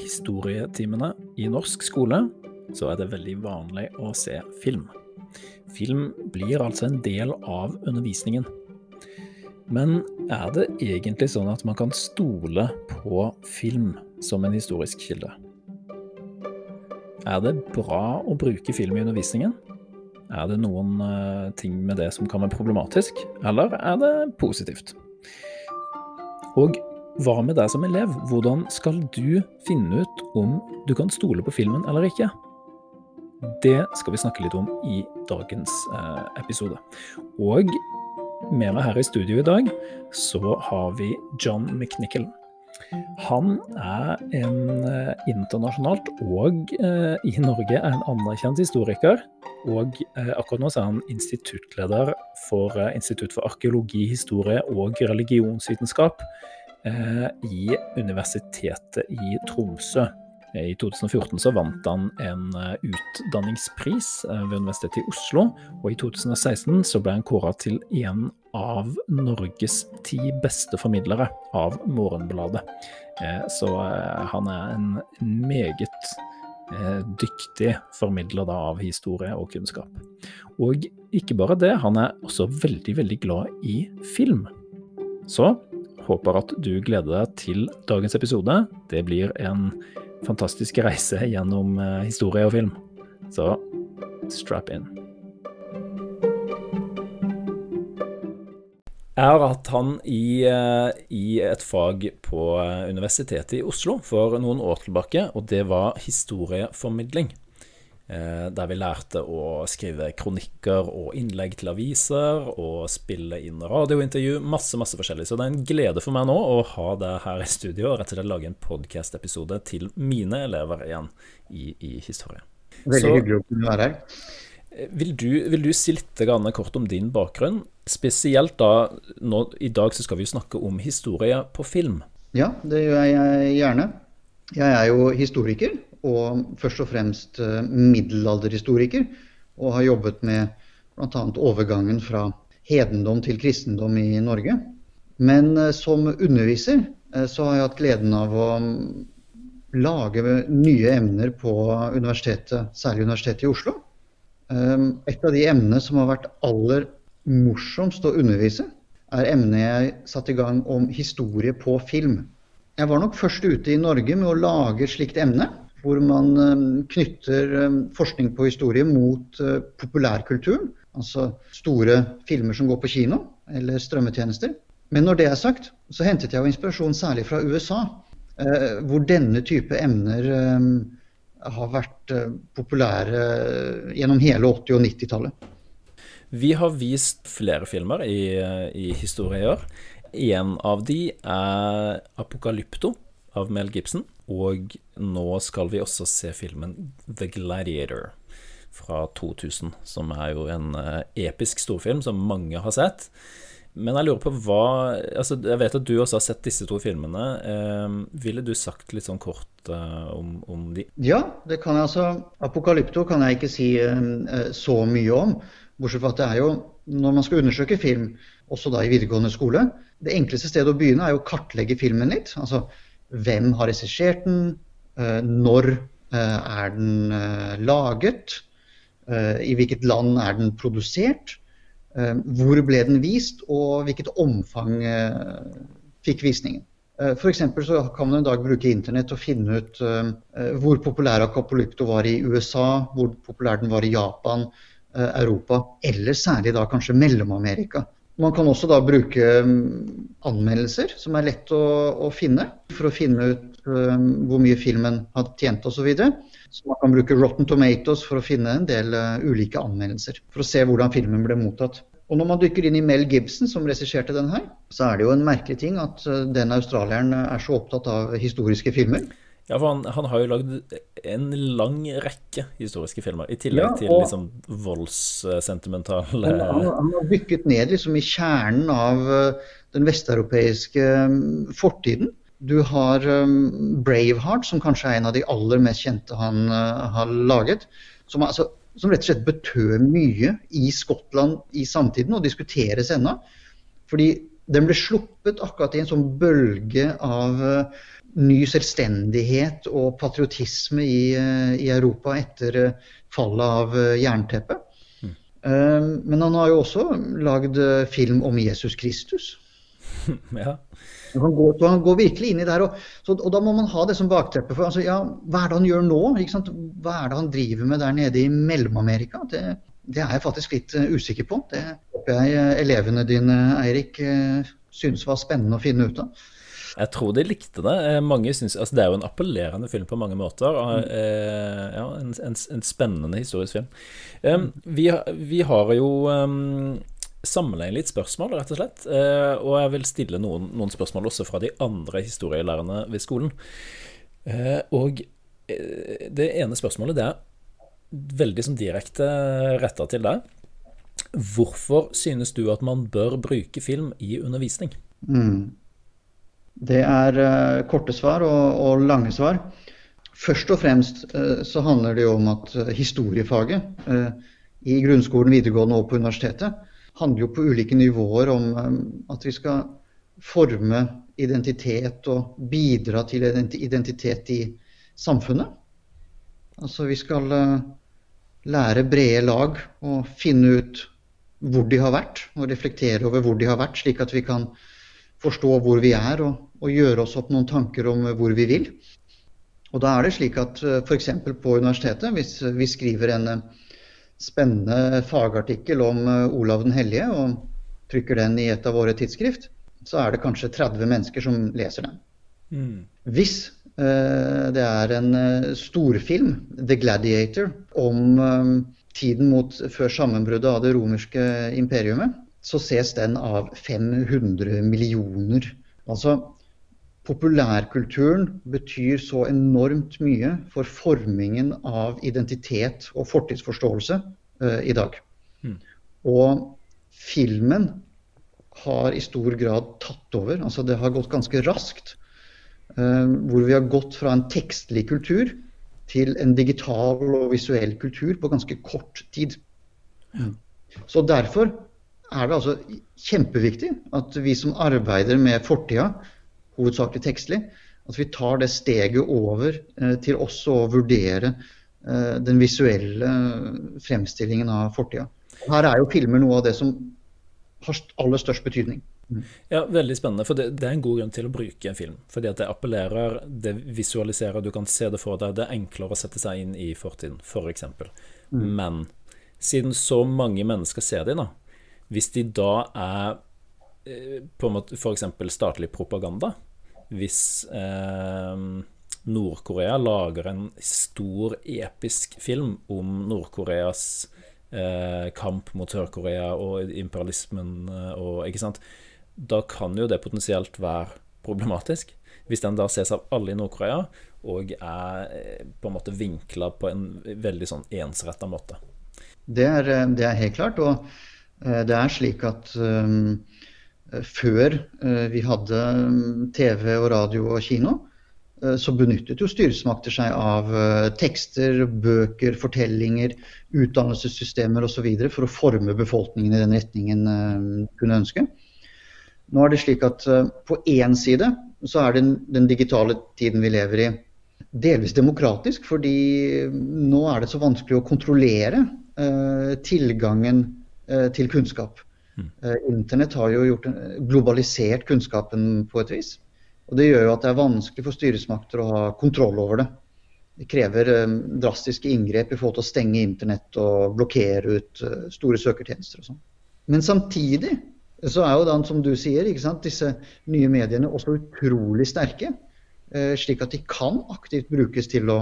historietimene i norsk skole så er det veldig vanlig å se film. Film blir altså en del av undervisningen. Men er det egentlig sånn at man kan stole på film som en historisk kilde? Er det bra å bruke film i undervisningen? Er det noen uh, ting med det som kan være problematisk, eller er det positivt? Og hva med deg som elev? Hvordan skal du finne ut om du kan stole på filmen eller ikke? Det skal vi snakke litt om i dagens uh, episode. Og med meg her i studio i dag så har vi John McNichol. Han er en eh, internasjonalt og eh, i Norge en anerkjent historiker. Og eh, akkurat nå er han instituttleder for Institutt for arkeologi, historie og religionsvitenskap i Universitetet i Tromsø. I 2014 så vant han en utdanningspris ved Universitetet i Oslo, og i 2016 så ble han kåra til en av Norges ti beste formidlere av Morgenbladet. Eh, så eh, han er en meget eh, dyktig formidler av historie og kunnskap. Og ikke bare det, han er også veldig, veldig glad i film. Så håper at du gleder deg til dagens episode. Det blir en fantastisk reise gjennom historie og film. Så strap in. Jeg har hatt han i, eh, i, et fag på eh, Universitetet i Oslo for noen år tilbake, og det var historieformidling. Eh, der vi lærte å skrive kronikker og innlegg til aviser, og spille inn radiointervju. Masse, masse forskjellig. Så det er en glede for meg nå å ha det her i studio og rett og slett lage en podkast-episode til mine elever igjen i, i historie. Veldig hyggelig å kunne være her. Vil du, vil du, si litt kort om din bakgrunn? Spesielt da nå, I dag så skal vi snakke om historie på film. Ja, det gjør jeg gjerne. Jeg er jo historiker, og først og fremst eh, middelalderhistoriker. Og har jobbet med bl.a. overgangen fra hedendom til kristendom i Norge. Men eh, som underviser eh, så har jeg hatt gleden av å mm, lage nye emner på universitetet, særlig Universitetet i Oslo. Et av de emnene som har vært aller morsomst å undervise, er emnet jeg satte i gang om historie på film. Jeg var nok først ute i Norge med å lage slikt emne, hvor man ehm, knytter ehm, forskning på historie mot eh, populærkulturen. Altså store filmer som går på kino, eller strømmetjenester. Men når det er sagt, så hentet jeg jo inspirasjon særlig fra USA, eh, hvor denne type emner har vært eh, populære gjennom hele 80- og 90-tallet. Vi har vist flere filmer i, i år. En av de er 'Apokalypto' av Mel Gibson. Og nå skal vi også se filmen 'The Gladiator' fra 2000, som er jo en eh, episk storfilm som mange har sett. Men jeg lurer på hva altså Jeg vet at du også har sett disse to filmene. Eh, ville du sagt litt sånn kort eh, om, om, de? Ja, det kan jeg altså. Apokalypto kan jeg ikke si eh, så mye om. Bortsett fra at det er jo, når man skal undersøke film, også da i videregående skole, det enkleste stedet å begynne er jo å kartlegge filmen litt. Altså hvem har regissert den, eh, når eh, er den eh, laget, i hvilket land er den produsert. Hvor ble den vist, og hvilket omfang fikk visningen. F.eks. så kan man en dag bruke internett og finne ut hvor populær Acapolypto var i USA, hvor populær den var i Japan, Europa, eller særlig da kanskje Mellom-Amerika. Man kan også da bruke mm, anmeldelser, som er lett å, å finne, for å finne ut hvor mye filmen har tjent osv. Så, videre. så man kan bruke Rotten Tomatoes for å finne en del uh, ulike anmeldelser. For å se hvordan filmen ble mottatt. Og når man dykker inn i Mel Gibson, som regisserte den her, så er det jo en merkelig ting at uh, den australieren er så opptatt av historiske filmer. Ja, for han, han har jo lagd en lang rekke historiske filmer, i tillegg ja, til liksom voldssentimentale han, han, har bygget ned liksom i kjernen av uh, den vesteuropeiske um, fortiden. Du har um, Braveheart, som kanskje er en av de aller mest kjente han uh, har laget. Som, altså, som, rett og slett betød mye i Skottland i samtiden, og diskuteres ennå. Fordi Den ble sluppet akkurat i en sånn bølge av uh, ny selvstendighet og patriotisme i, uh, i Europa etter uh, fallet av jernteppet. Mm. Men han har jo også lagd film om Jesus Kristus. ja. Han går, han går, virkelig inn i det her. Og, så, og, da må man ha det som bakteppe. for altså, ja, Hva er det han gjør nå? Hva er det han driver med der nede i Mellom-Amerika? Det, det, er jeg faktisk litt usikker på. Det håper jeg elevene dine, Eirik, synes var spennende å finne ut av. Jeg tror de likte det. Mange synes, altså det er jo en appellerende film på mange måter. Og, mm. ja, en, en, en, spennende historisk film. Um, vi, vi, har jo um, sammenligne litt spørsmål, rett og slett. Eh, og jeg vil stille noen, noen spørsmål også fra de andre historielærerne ved skolen. Eh, og eh, det ene spørsmålet det er veldig som direkte retta til deg. Hvorfor synes du at man bør bruke film i undervisning? Mm. Det er uh, korte svar og, og, lange svar. Først og fremst uh, så handler det jo om at historiefaget uh, i grunnskolen, videregående og på universitetet handler jo på ulike nivåer om um, at vi skal forme identitet og bidra til identitet i samfunnet. Altså vi skal lære brede lag og finne ut hvor de har vært, og reflektere over hvor de har vært, slik at vi kan forstå hvor vi er og, og gjøre oss opp noen tanker om hvor vi vil. Og da er det slik at uh, f.eks. på universitetet, hvis vi skriver en uh, spennende fagartikkel om eh, Olav den hellige og trykker den i et av våre tidsskrift, så er det kanskje 30 mennesker som leser den. Mm. Hvis eh, det er en storfilm, 'The Gladiator', om eh, tiden mot, før sammenbruddet av det romerske imperiumet, så ses den av 500 millioner. Altså, populærkulturen betyr så enormt mye for formingen av identitet og fortidsforståelse uh, i dag. Mm. Og filmen har i stor grad tatt over. Altså det har gått ganske raskt. Uh, hvor vi har gått fra en tekstlig kultur til en digital og visuell kultur på ganske kort tid. Mm. Så derfor er det altså kjempeviktig at vi som arbeider med fortida, hovedsakelig tekstlig, at vi tar det steget over eh, til også å vurdere eh, den visuelle fremstillingen av fortida. Her er jo filmer noe av det som har aller størst betydning. Mm. Ja, Veldig spennende. for det, det, er en god grunn til å bruke en film. Fordi at det appellerer, det visualiserer, du kan se det for deg. Det er enklere å sette seg inn i fortiden, f.eks. For mm. Men siden så mange mennesker ser de, da, hvis de da er eh, på en måte f.eks. statlig propaganda, hvis eh, Nord-Korea lager en stor, episk film om Nord-Koreas eh, kamp mot Sør-Korea og imperialismen eh, og Ikke sant. Da kan jo det potensielt være problematisk. Hvis den da ses av alle i Nord-Korea og er eh, på en måte vinkla på en veldig sånn ensretta måte. Det er, det er, helt klart. Og det er slik at um, Eh, før eh, vi hadde mm, TV og radio og kino, eh, så benyttet jo styresmakter seg av tekster, bøker, fortellinger, utdannelsessystemer osv. for å forme befolkningen i den retningen de kunne ønske. Nå er det slik at på én side så er den, den digitale tiden vi lever i, delvis demokratisk, fordi nå er det så vanskelig å kontrollere tilgangen til kunnskap. Mm. Internett har jo gjort, globalisert kunnskapen på et vis. Og Det gjør jo at det er vanskelig for styresmakter å ha kontroll over det. Det krever um, drastiske inngrep i forhold til å stenge internett og blokkere ut uh, store søkertjenester og sånn. Men samtidig så er jo da, som du sier, disse nye mediene også utrolig sterke. Uh, slik at de kan aktivt brukes til å,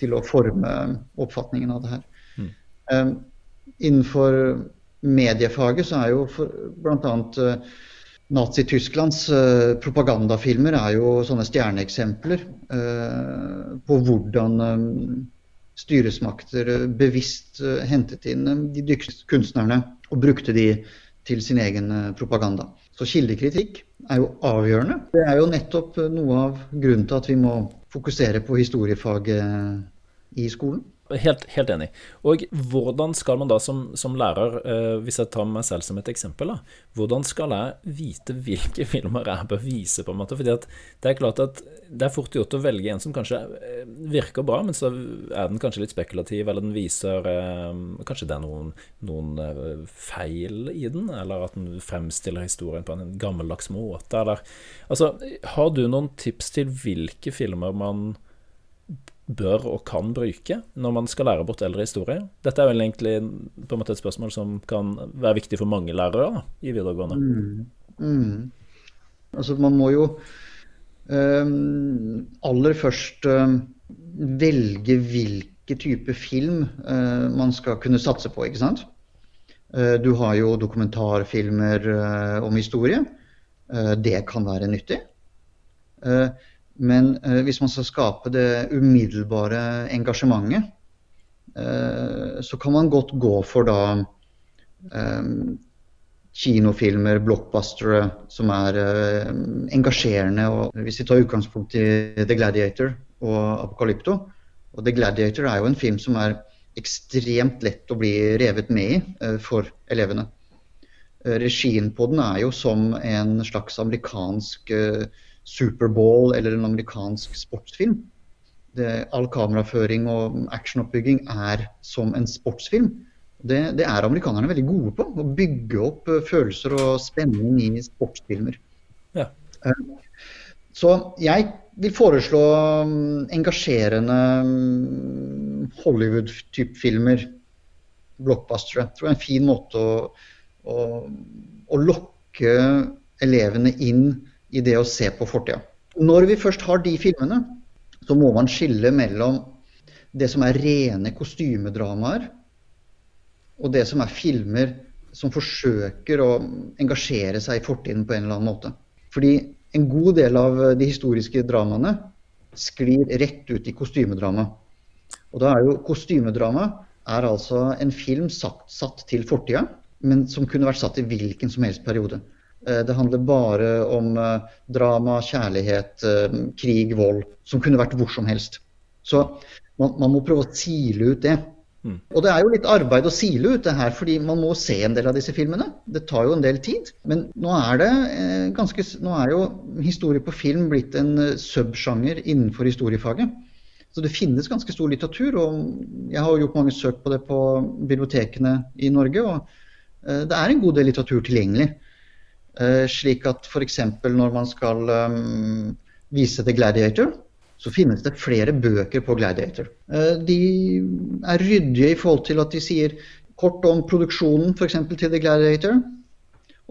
til å forme oppfatningen av det her. Mm. Um, innenfor mediefaget så er jo bl.a. Uh, Nazi-Tysklands uh, propagandafilmer er jo sånne stjerneeksempler uh, på hvordan styresmakter bevisst hentet inn de dyktigste kunstnerne og brukte de til sin egen propaganda. Så kildekritikk er jo avgjørende. Det er jo nettopp noe av grunnen til at vi må fokusere på historiefaget i skolen. Helt, helt, enig. Og hvordan skal man da som, som lærer, eh, hvis jeg tar meg selv som et eksempel, da, hvordan skal jeg vite hvilke filmer jeg bør vise, på en måte? Fordi at det er klart at det er fort gjort å velge en som kanskje eh, virker bra, men så er den kanskje litt spekulativ, eller den viser eh, Kanskje det er noen, noen eh, feil i den, eller at den fremstiller historien på en gammeldags måte, eller Altså, har du noen tips til hvilke filmer man bør og kan bruke når man skal lære bort eldre historie? Dette er vel egentlig på en måte et spørsmål som kan være viktig for mange lærere da, i videregående. Mm. Mm. Altså Man må jo um, aller først um, velge hvilke type film uh, man skal kunne satse på. ikke sant? Uh, du har jo dokumentarfilmer uh, om historie. det kan være nyttig. Uh, men eh, hvis man skal skape det umiddelbare engasjementet, eh, så kan man godt gå for da eh, kinofilmer, blockbustere, som er eh, engasjerende. Og hvis vi tar utgangspunkt i The Gladiator og Apocalypto Og The Gladiator er jo en film som er ekstremt lett å bli revet med i eh, for elevene. Eh, regien på den er jo som en slags amerikansk uh, Superball eller en amerikansk sportsfilm. Det, all kameraføring og actionoppbygging er som en sportsfilm. Det, det, er amerikanerne veldig gode på. Å bygge opp uh, følelser og spenning i sportsfilmer. Ja. Uh, så jeg vil foreslå um, engasjerende um, Hollywood-type filmer. Blockbustere. Tror jeg er en fin måte å, å, å lokke elevene inn i det å se på fortida. Når vi først har de filmene, så må man skille mellom det som er rene kostymedramaer, og det som er filmer som forsøker å engasjere seg i fortiden på en eller annen måte. Fordi en god del av de historiske dramaene sklir rett ut i kostymedrama. Og da er jo kostymedrama er altså en film satt, satt til fortida, men som kunne vært satt i hvilken som helst periode. Eh, det handler bare om eh, drama, kjærlighet, eh, krig, vold. Som kunne vært hvor som helst. Så man, man må prøve å sile ut det. Mm. Og det er jo litt arbeid å sile ut det her, fordi man må se en del av disse filmene. Det tar jo en del tid. Men nå er det ganske Nå er jo historie på film blitt en subsjanger innenfor historiefaget. Så det finnes ganske stor litteratur, og jeg har gjort mange søk på det på bibliotekene i Norge. Og det er en god del litteratur tilgjengelig. Eh, slik at f.eks. når man skal um, vise The Gladiator, så finnes det flere bøker på Gladiator. Uh, de er ryddige i forhold til at de sier kort om produksjonen f.eks. til The Gladiator.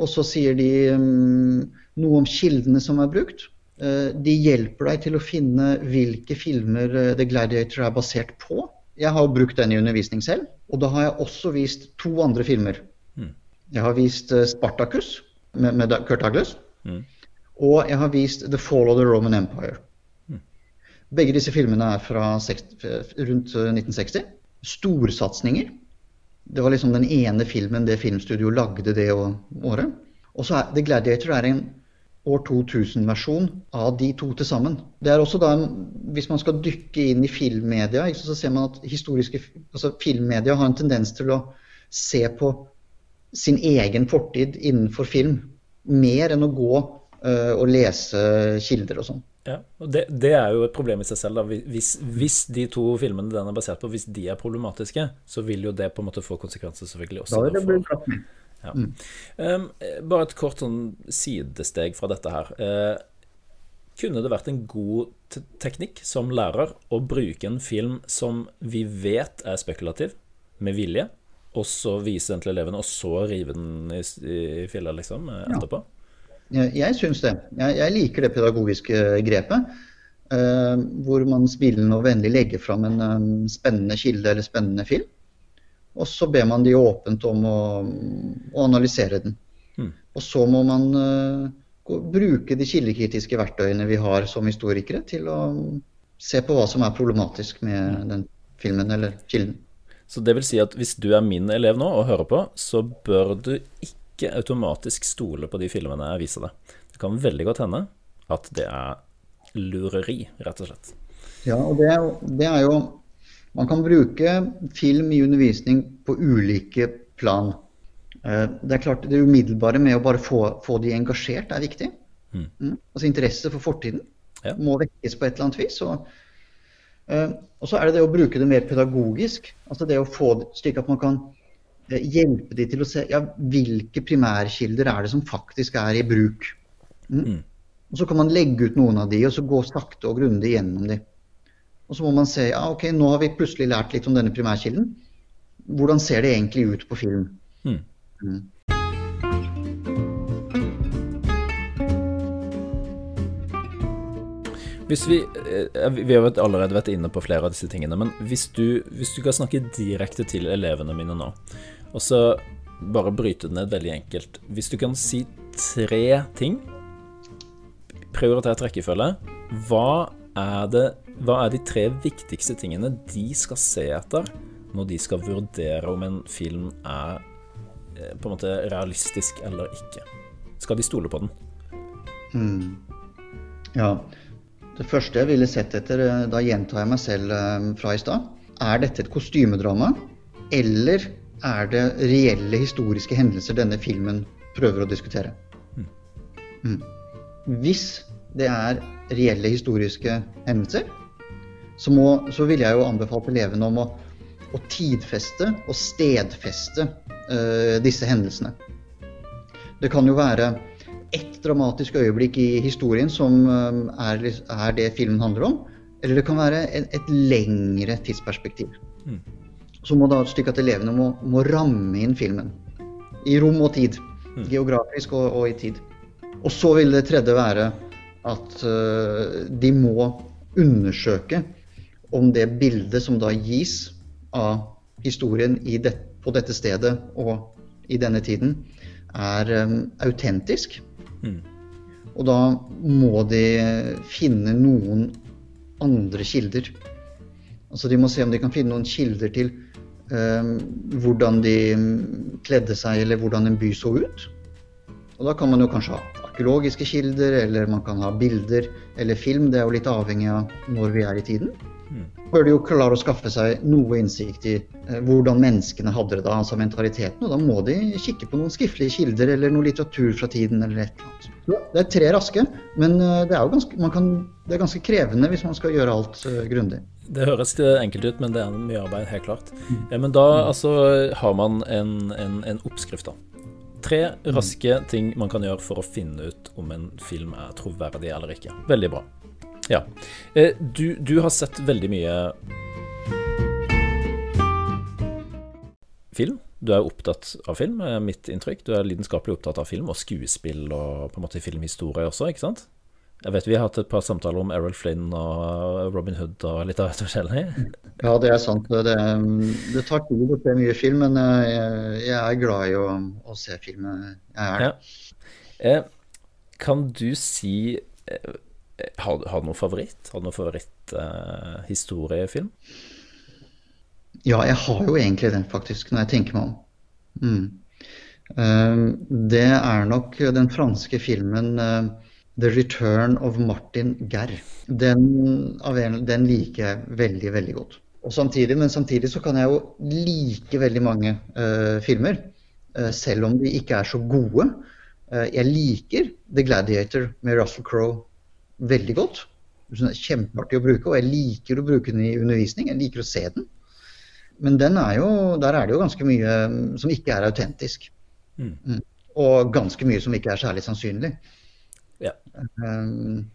Og så sier de um, noe om kildene som er brukt. Uh, de hjelper deg til å finne hvilke filmer The Gladiator er basert på. Jeg har brukt den i undervisning selv, og da har jeg også vist to andre filmer. Mm. Jeg har vist Spartacus, med, med Kurt Douglas. Mm. Og jeg har vist The Fall of the Roman Empire. Mm. Begge disse filmene er fra 60, rundt 1960. Eh, Storsatsinger. Det var liksom den ene filmen det filmstudioet lagde det året. Og så er The Gladiator er en år 2000-versjon av de to til sammen. Det er også da, Hvis man skal dykke inn i filmmedia, så ser man at historiske, altså filmmedia har en tendens til å se på sin egen fortid innenfor film. Mer enn å gå uh, og lese kilder og sånn. Ja, og det, det, er jo et problem i seg selv. Da. Hvis, hvis, de to filmene den er basert på, hvis de er problematiske, så vil jo det på en måte få konsekvenser selvfølgelig også. Da vil det bli for, ja. mm. um, bare et kort sånn sidesteg fra dette her. Uh, kunne det vært en god teknikk som lærer å bruke en film som vi vet er spekulativ, med vilje, og så vise den til elevene, og så rive den i, i filla liksom, eh, etterpå? Ja. Jeg syns det. Jeg, jeg, liker det pedagogiske grepet. Uh, hvor man smilende og vennlig legger fram en um, spennende kilde eller spennende film. Og så ber man de åpent om å, å analysere den. Mm. Og så må man uh, gå, bruke de kildekritiske verktøyene vi har som historikere, til å se på hva som er problematisk med den filmen eller kilden. Så det vil si at hvis du er min elev nå og hører på, så bør du ikke automatisk stole på de filmene jeg viser deg. Det kan veldig godt hende at det er lureri, rett og slett. Ja, og det er det er jo Man kan bruke film i undervisning på ulike plan. Eh, det er klart Det umiddelbare med å bare få, få de engasjert er viktig. Mm. Mm. Altså Interesse for fortiden Ja. må vekkes på et eller annet vis. Og, og så er det det å bruke det mer pedagogisk. Altså det å få det slik at man kan eh, hjelpe de til å se ja, hvilke primærkilder er det som faktisk er i bruk. Mm. Mm. Og Så kan man legge ut noen av de, og så gå sakte og grundig gjennom de. Og så må man se ja, ok, nå har vi plutselig lært litt om denne primærkilden. Hvordan ser det egentlig ut på film? Mm. Mm. Hvis vi, eh, vi har allerede vært inne på flere av disse tingene, men hvis du, hvis du kan snakke direkte til elevene mine nå, og så bare bryte det ned veldig enkelt Hvis du kan si tre ting, prioritert rekkefølge, hva er, det, hva er de tre viktigste tingene de skal se etter når de skal vurdere om en film er eh, på en måte realistisk eller ikke? Skal de stole på den? Mm. Ja. Det første jeg ville sett etter, eh, da gjentar jeg meg selv eh, fra i stad, er dette et kostymedrama, eller er det reelle historiske hendelser denne filmen prøver å diskutere? Mm. Hvis det er reelle historiske hendelser, så, må, så ville jeg jo anbefalt elevene om å, å tidfeste og stedfeste uh, disse hendelsene. Det kan jo være ett dramatisk øyeblikk i historien som eh, er, er det filmen handler om, eller det kan være et, et lengre tidsperspektiv. Mm. Så må da slik at elevene må, må ramme inn filmen i rom og tid. Mm. Geografisk og, og, i tid. Og så vil det tredje være at uh, de må undersøke om det bildet som da gis av historien i det, på dette stedet og i denne tiden, er um, autentisk. Og da må de finne noen andre kilder. Altså De må se om de kan finne noen kilder til eh, hvordan de kledde seg, eller hvordan en by så ut. Og da kan man jo kanskje ha arkeologiske kilder, eller man kan ha bilder eller film. Det er jo litt avhengig av når vi er i tiden. Mm. bør de jo klare å skaffe seg noe innsikt i eh, hvordan menneskene hadde det da, altså mentaliteten. Og da må de kikke på noen skriftlige kilder eller noe litteratur fra tiden eller et eller annet. Det er tre raske, men eh, det er jo ganske, man kan, det er ganske krevende hvis man skal gjøre alt uh, grundig. Det høres enkelt ut, men det er mye arbeid, helt klart. Ja, men da altså, har man en, en, en oppskrift, da. Tre raske ting man kan gjøre for å finne ut om en film er troverdig eller ikke. Veldig bra. Ja. Eh, du, du har sett veldig mye film. Du er opptatt av film, er mitt inntrykk. Du er lidenskapelig opptatt av film og skuespill og på en måte filmhistorie også, ikke sant? Jeg vet Vi har hatt et par samtaler om Errol Flynn og Robin Hood og litt av hvert forskjellig. Ja, det er sant. Det, det tar tid å se mye film, men eh, jeg, jeg er glad i å, å se film. Jeg er. Ja. Eh, kan du si eh, har, har, du noen favoritt? Har du noen favoritthistoriefilm? Eh, ja, jeg har jo egentlig det, faktisk, når jeg tenker meg om. Mm. Uh, det er nok den franske filmen uh, 'The Return of Martin Gerr'. Den, den, liker jeg veldig, veldig godt. Og samtidig, men samtidig så kan jeg jo like veldig mange uh, filmer, selv om de ikke er så gode. jeg liker 'The Gladiator' med Russell Crowe veldig godt. Det kjempeartig å bruke, og jeg liker å bruke den i undervisning. Jeg liker å se den. Men den er jo, der er det jo ganske mye som ikke er autentisk. Mm. Mm. Og ganske mye som ikke er særlig sannsynlig. Ja. Um,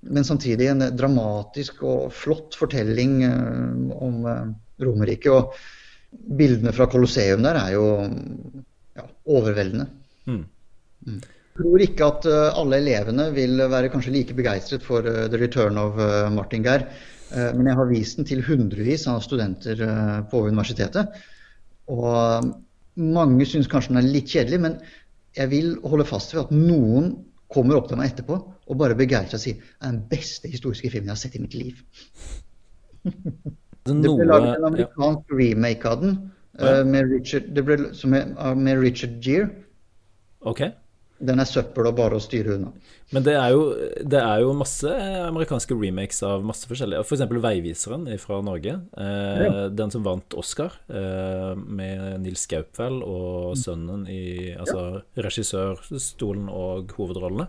men samtidig en dramatisk og flott fortelling uh, om uh, Romerriket. Og bildene fra Colosseum der er jo ja, overveldende. Mm. mm. Jeg tror ikke at alle elevene vil være kanskje like begeistret for The Return of Martin Geir. Men jeg har vist den til hundrevis av studenter på universitetet. Og mange syns kanskje den er litt kjedelig, men jeg vil holde fast ved at noen kommer opp til meg etterpå og bare begeistra sier det er den beste historiske filmen jeg har sett i mitt liv. det ble laget en amerikansk ja. remake av den, med Richard, ble, med Richard Gere. Ok. Den er søppel og bare å styre unna. Men det er, jo, det er jo masse amerikanske remakes av masse forskjellige. F.eks. For 'Veiviseren' fra Norge. Eh, ja. Den som vant Oscar, eh, med Nils Gaupvel og mm. sønnen i Altså ja. regissørstolen og hovedrollene.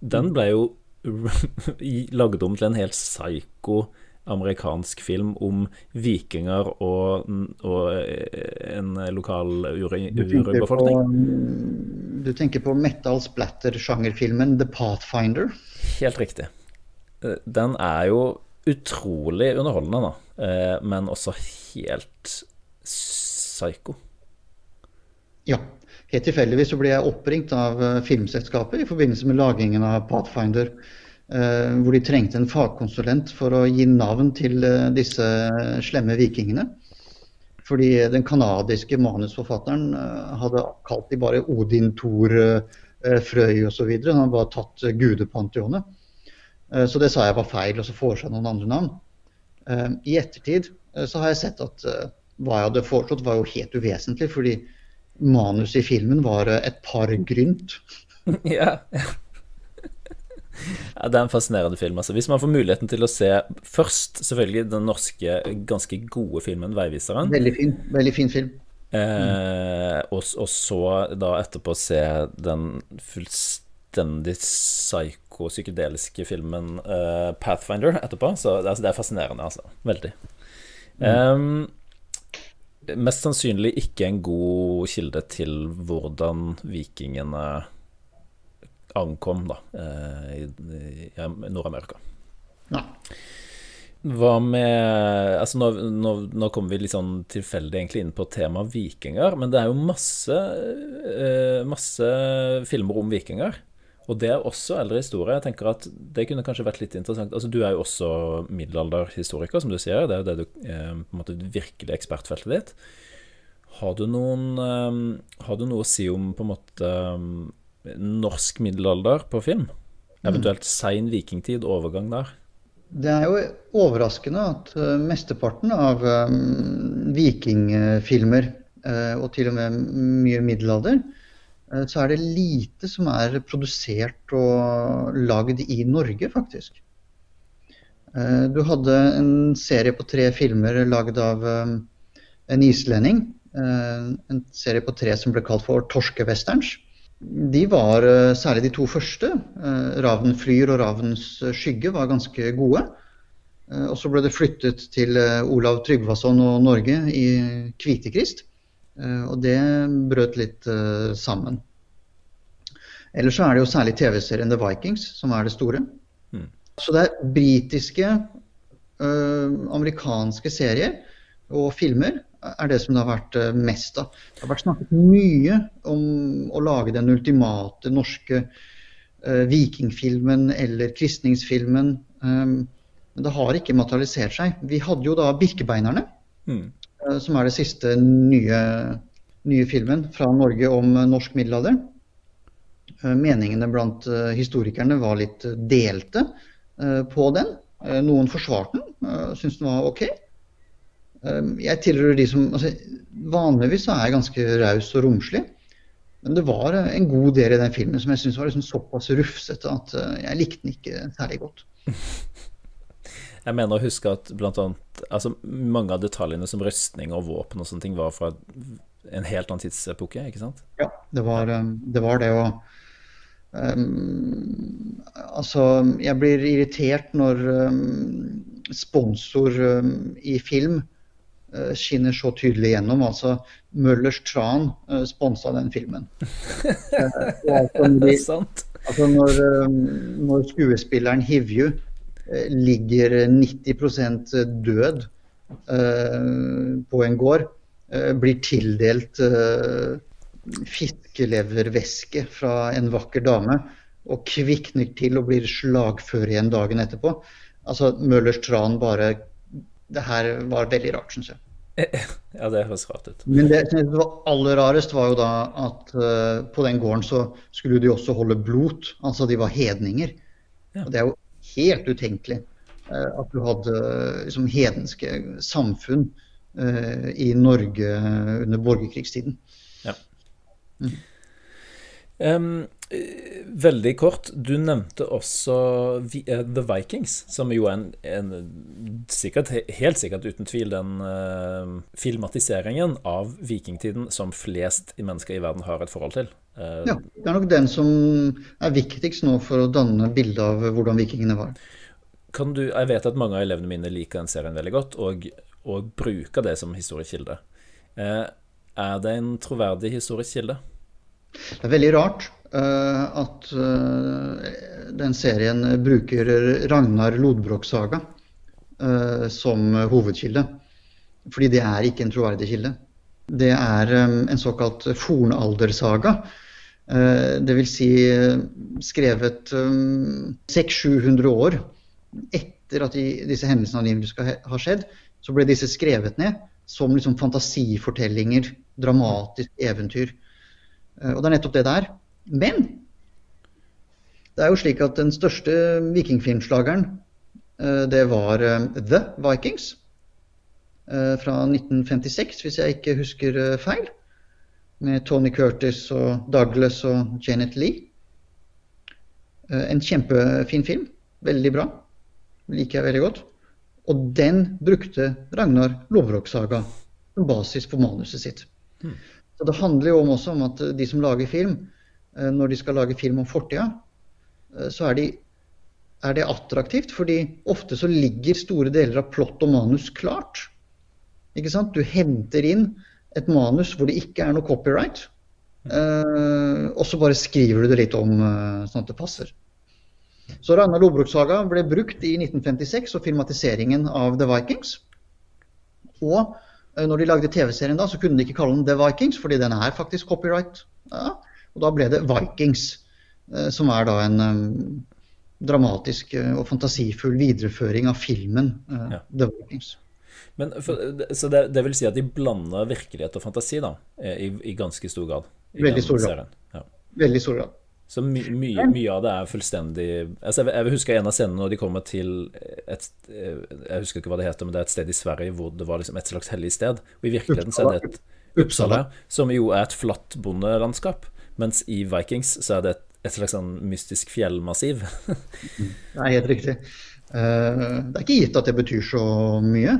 Den ble jo lagd om til en helt psycho amerikansk film om vikinger og, og en lokal urbefolkning. Du tenker på metal splatter-sjangerfilmen The Pathfinder? Helt riktig. Eh, den er jo utrolig underholdende, da. Eh, men også helt psycho. Ja. Helt tilfeldigvis så ble jeg oppringt av eh, filmselskapet i forbindelse med lagingen av Pathfinder. Hvor de trengte en fagkonsulent for å gi navn til disse slemme vikingene. Fordi den canadiske manusforfatteren eh, hadde kalt de bare Odin, Thor, eh, Frøy osv. Han hadde bare tatt gudepanteonet. Eh, så det sa jeg var feil, og så foreslo jeg noen andre navn. I ettertid så har jeg sett at hva jeg hadde foreslått var jo helt uvesentlig, fordi manuset i filmen var et par grynt. ja, ja. Det er en fascinerende film. Altså. Hvis man får muligheten til å se først selvfølgelig den norske, ganske gode filmen 'Veiviseren'. Veldig fin, veldig fin film. Eh, og, og, så da etterpå se den fullstendig psyko, psykedeliske filmen eh, 'Pathfinder' etterpå. Så altså, det er fascinerende, altså. Veldig. Mm. Eh, mest sannsynlig ikke en god kilde til hvordan vikingene ankom da, eh, i, i Nord-Amerika. Ja. Hva med altså Nå, nå, nå kommer vi litt sånn tilfeldig egentlig inn på temaet vikinger, men det er jo masse, eh, masse filmer om vikinger. Og det er også eldre historie. Jeg tenker at Det kunne kanskje vært litt interessant. Altså Du er jo også middelalderhistoriker, som du sier. Det er jo det du eh, på en måte virkelig ekspertfeltet ditt. Har du, noen, eh, har du noe å si om på en måte norsk middelalder på film? Eventuelt sein vikingtid, overgang der? Det er jo overraskende at uh, mesteparten av um, vikingfilmer, uh, og til og med mye middelalder, uh, så er det lite som er produsert og lagd i Norge, faktisk. Du hadde en serie på tre filmer lagd av um, en islending. En serie på tre som ble kalt for Torskewesterns de var, eh, særlig de to første, eh, 'Ravnen flyr' og 'Ravnens skygge', var ganske gode. Eh, og så ble det flyttet til Olav Tryggvason og Norge i Kvitekrist. Og det brøt litt sammen. Ellers så er det jo særlig TV-serien The Vikings som er det store. Mm. Så det er britiske, amerikanske serier og filmer er det som det har vært eh, mest av. Det har vært snakket mye om å lage den ultimate norske uh, vikingfilmen eller kristningsfilmen. Um, men det har ikke materialisert seg. Vi hadde jo da 'Birkebeinerne', mm. uh, som er det siste nye, nye, filmen fra Norge om norsk middelalder. Meningene blant historikerne var litt delte på den. Noen forsvarte den, syntes den var OK. Ehm, jeg tilhører de som altså, Vanligvis er jeg ganske raus og romslig. Men det var en god del i den filmen som jeg syntes var liksom såpass rufsete at eh, jeg likte den ikke særlig godt. Jeg mener å huske at blant annet, altså, mange av detaljene som rustning og våpen og sånne ting var fra en helt annen tidsepoke, ikke sant? Ja, det var ehm, det. Var det og, um, altså, jeg blir irritert når um, sponsor um, i film Eh, skinner så tydelig gjennom. Altså Møllers Tran uh, sponsa den filmen. altså, de, altså når, når, skuespilleren Hivju ligger 90% død på en gård, blir tildelt fiskelevervæske fra en vakker dame og kvikner til og blir slagfør igjen dagen etterpå. Altså Møllers Tran bare Det her var veldig rart, syns jeg. Ja, det høres rart ut. Men det som var aller rarest, var jo da at uh, på den gården så skulle de også holde blot. Altså de var hedninger. Ja. Og det er jo helt utenkelig uh, at du hadde liksom, hedenske samfunn uh, i Norge under borgerkrigstiden. Ja. Mm. Um, veldig kort, du nevnte også The Vikings, som jo er en, en sikkert, helt sikkert uten tvil den uh, filmatiseringen av vikingtiden som flest mennesker i verden har et forhold til. Uh, ja, det er nok den som er viktigst nå for å danne bilde av hvordan vikingene var. Kan du, jeg vet at mange av elevene mine liker den serien veldig godt, og, og bruker det som historisk kilde. Uh, er det en troverdig historisk kilde? Det er veldig rart uh, at uh, den serien bruker Ragnar Lodbrok-saga uh, som hovedkilde. Fordi det er ikke en troverdig kilde. Det er um, en såkalt fornaldersaga. Uh, Dvs. Si, skrevet um, 600-700 år etter at de, disse hendelsene angivelig skal skjedd, så ble disse skrevet ned som liksom fantasifortellinger, dramatisk eventyr. Eh, og det er nettopp det det er. Men det er jo slik at den største vikingfilmslageren, eh, det var eh, The Vikings. Fra 1956, hvis jeg ikke husker feil. Med Tony Curtis og Douglas og Janet Lee. En kjempefin film. Veldig bra. Liker jeg veldig godt. Og den brukte Ragnar Lovrok-saga som basis for manuset sitt. Så Det handler jo også om at de som lager film, eh, når de skal lage film om fortida, eh, så er, de, er, det attraktivt. fordi ofte så ligger store deler av plott og manus klart. Ikke sant? Du henter inn et manus hvor det ikke er noe copyright. Og så bare skriver du det litt om sånn at det passer. Så Ragnar Lobrok-saga ble brukt i 1956 og filmatiseringen av The Vikings. Og Eh, når de lagde TV-serien da, så kunne de ikke kalle den The Vikings, fordi den er faktisk copyright. Ja. Og da ble det Vikings, eh, som er da en um, dramatisk og fantasifull videreføring av filmen uh, ja. The Vikings. Men, for, så det, det, vil si at de blander virkelighet og fantasi da, i, i ganske stor grad? Veldig stor grad. Ja. Veldig stor grad. Så my, mye, mye, av det er fullstendig altså jeg, jeg husker en av scenene når de kommer til et Jeg husker ikke hva det heter, men det er et sted i Sverige hvor det var liksom et slags hellig sted. Og i virkeligheten så er det et Uppsala, som jo er et flatt bondelandskap. Mens i Vikings så er det et, et slags sånn mystisk fjellmassiv. er helt riktig. Uh, det er ikke gitt at det betyr så mye,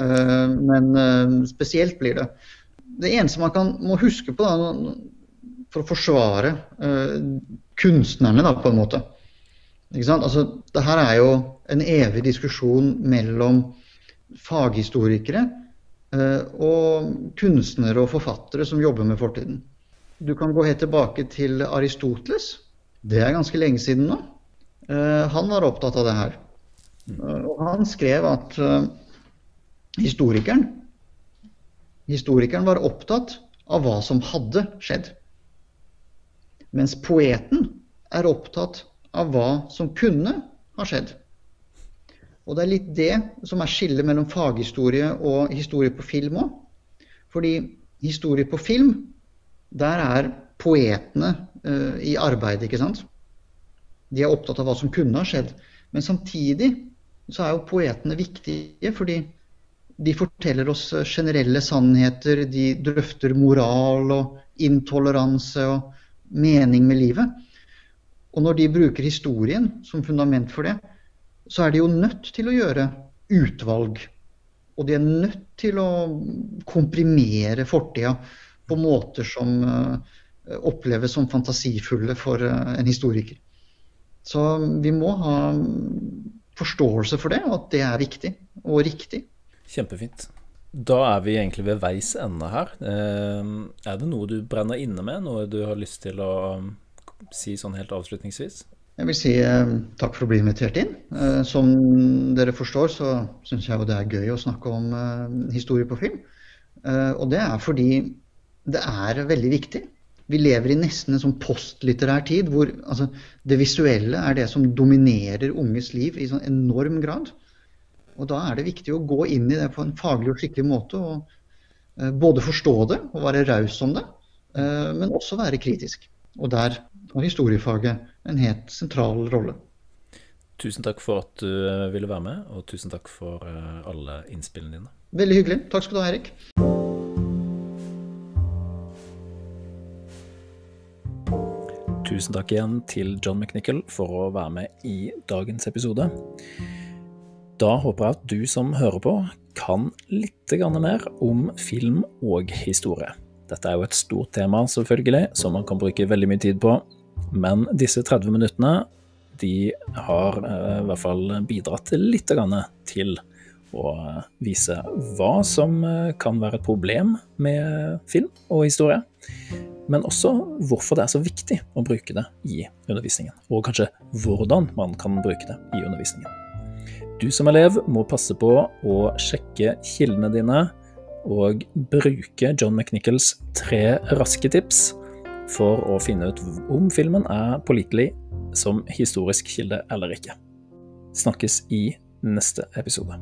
uh, men uh, spesielt blir det. Det eneste man kan, må huske på da, for å forsvare uh, kunstnerne, da, på en måte. Ikke sant? Altså, det her er jo en evig diskusjon mellom faghistorikere uh, og kunstnere og forfattere som jobber med fortiden. Du kan gå helt tilbake til Aristoteles. Det er ganske lenge siden nå. Uh, han var opptatt av det her. og han skrev at historikeren Historikeren var opptatt av hva som hadde skjedd. Mens poeten er opptatt av hva som kunne ha skjedd. Og det er litt det som er skillet mellom faghistorie og historie på film òg. Fordi historie på film, der er poetene uh, i arbeid, ikke sant. De er opptatt av hva som kunne ha skjedd. Men samtidig så er jo poetene viktige, fordi de forteller oss generelle sannheter. De drøfter moral og intoleranse og mening med livet. Og når de bruker historien som fundament for det, så er de jo nødt til å gjøre utvalg. Og de er nødt til å komprimere fortida på måter som uh, oppleves som fantasifulle for uh, en historiker. Så vi må ha forståelse for det, og at det er viktig og riktig. Kjempefint. Da er vi egentlig ved veis ende her. Eh, er det noe du brenner inne med? Noe du har lyst til å um, si sånn helt avslutningsvis? Jeg vil si eh, takk for å bli invitert inn. Eh, som dere forstår, så syns jeg jo det er gøy å snakke om historie på film. Og det er fordi det er veldig viktig. Vi lever i nesten en sånn postlitterær tid hvor altså, det visuelle er det som dominerer unges liv i sånn enorm grad. Og da er det viktig å gå inn i det på en faglig og skikkelig måte. og uh, Både forstå det og være raus om det, uh, men også være kritisk. Og der har historiefaget en helt sentral rolle. Tusen takk for at du eh, ville være med, og tusen takk for alle innspillene dine. Veldig hyggelig. Takk skal du ha, Erik. tusen takk igjen til John McNichol for å være med i dagens episode. Da håper jeg at du som hører på, kan litt mer om film og historie. Dette er jo et stort tema, selvfølgelig, som man kan bruke veldig mye tid på. Men disse 30 minuttene de har eh, i hvert fall bidratt litt til å vise hva som eh, kan være et problem med film og historie. Men også hvorfor det er så viktig å bruke det i undervisningen. Og kanskje hvordan man kan bruke det i undervisningen. Du som elev må passe på å sjekke kildene dine og bruke John McNichols tre raske tips for å finne ut om filmen er pålitelig som historisk kilde eller ikke. Snakkes i neste episode.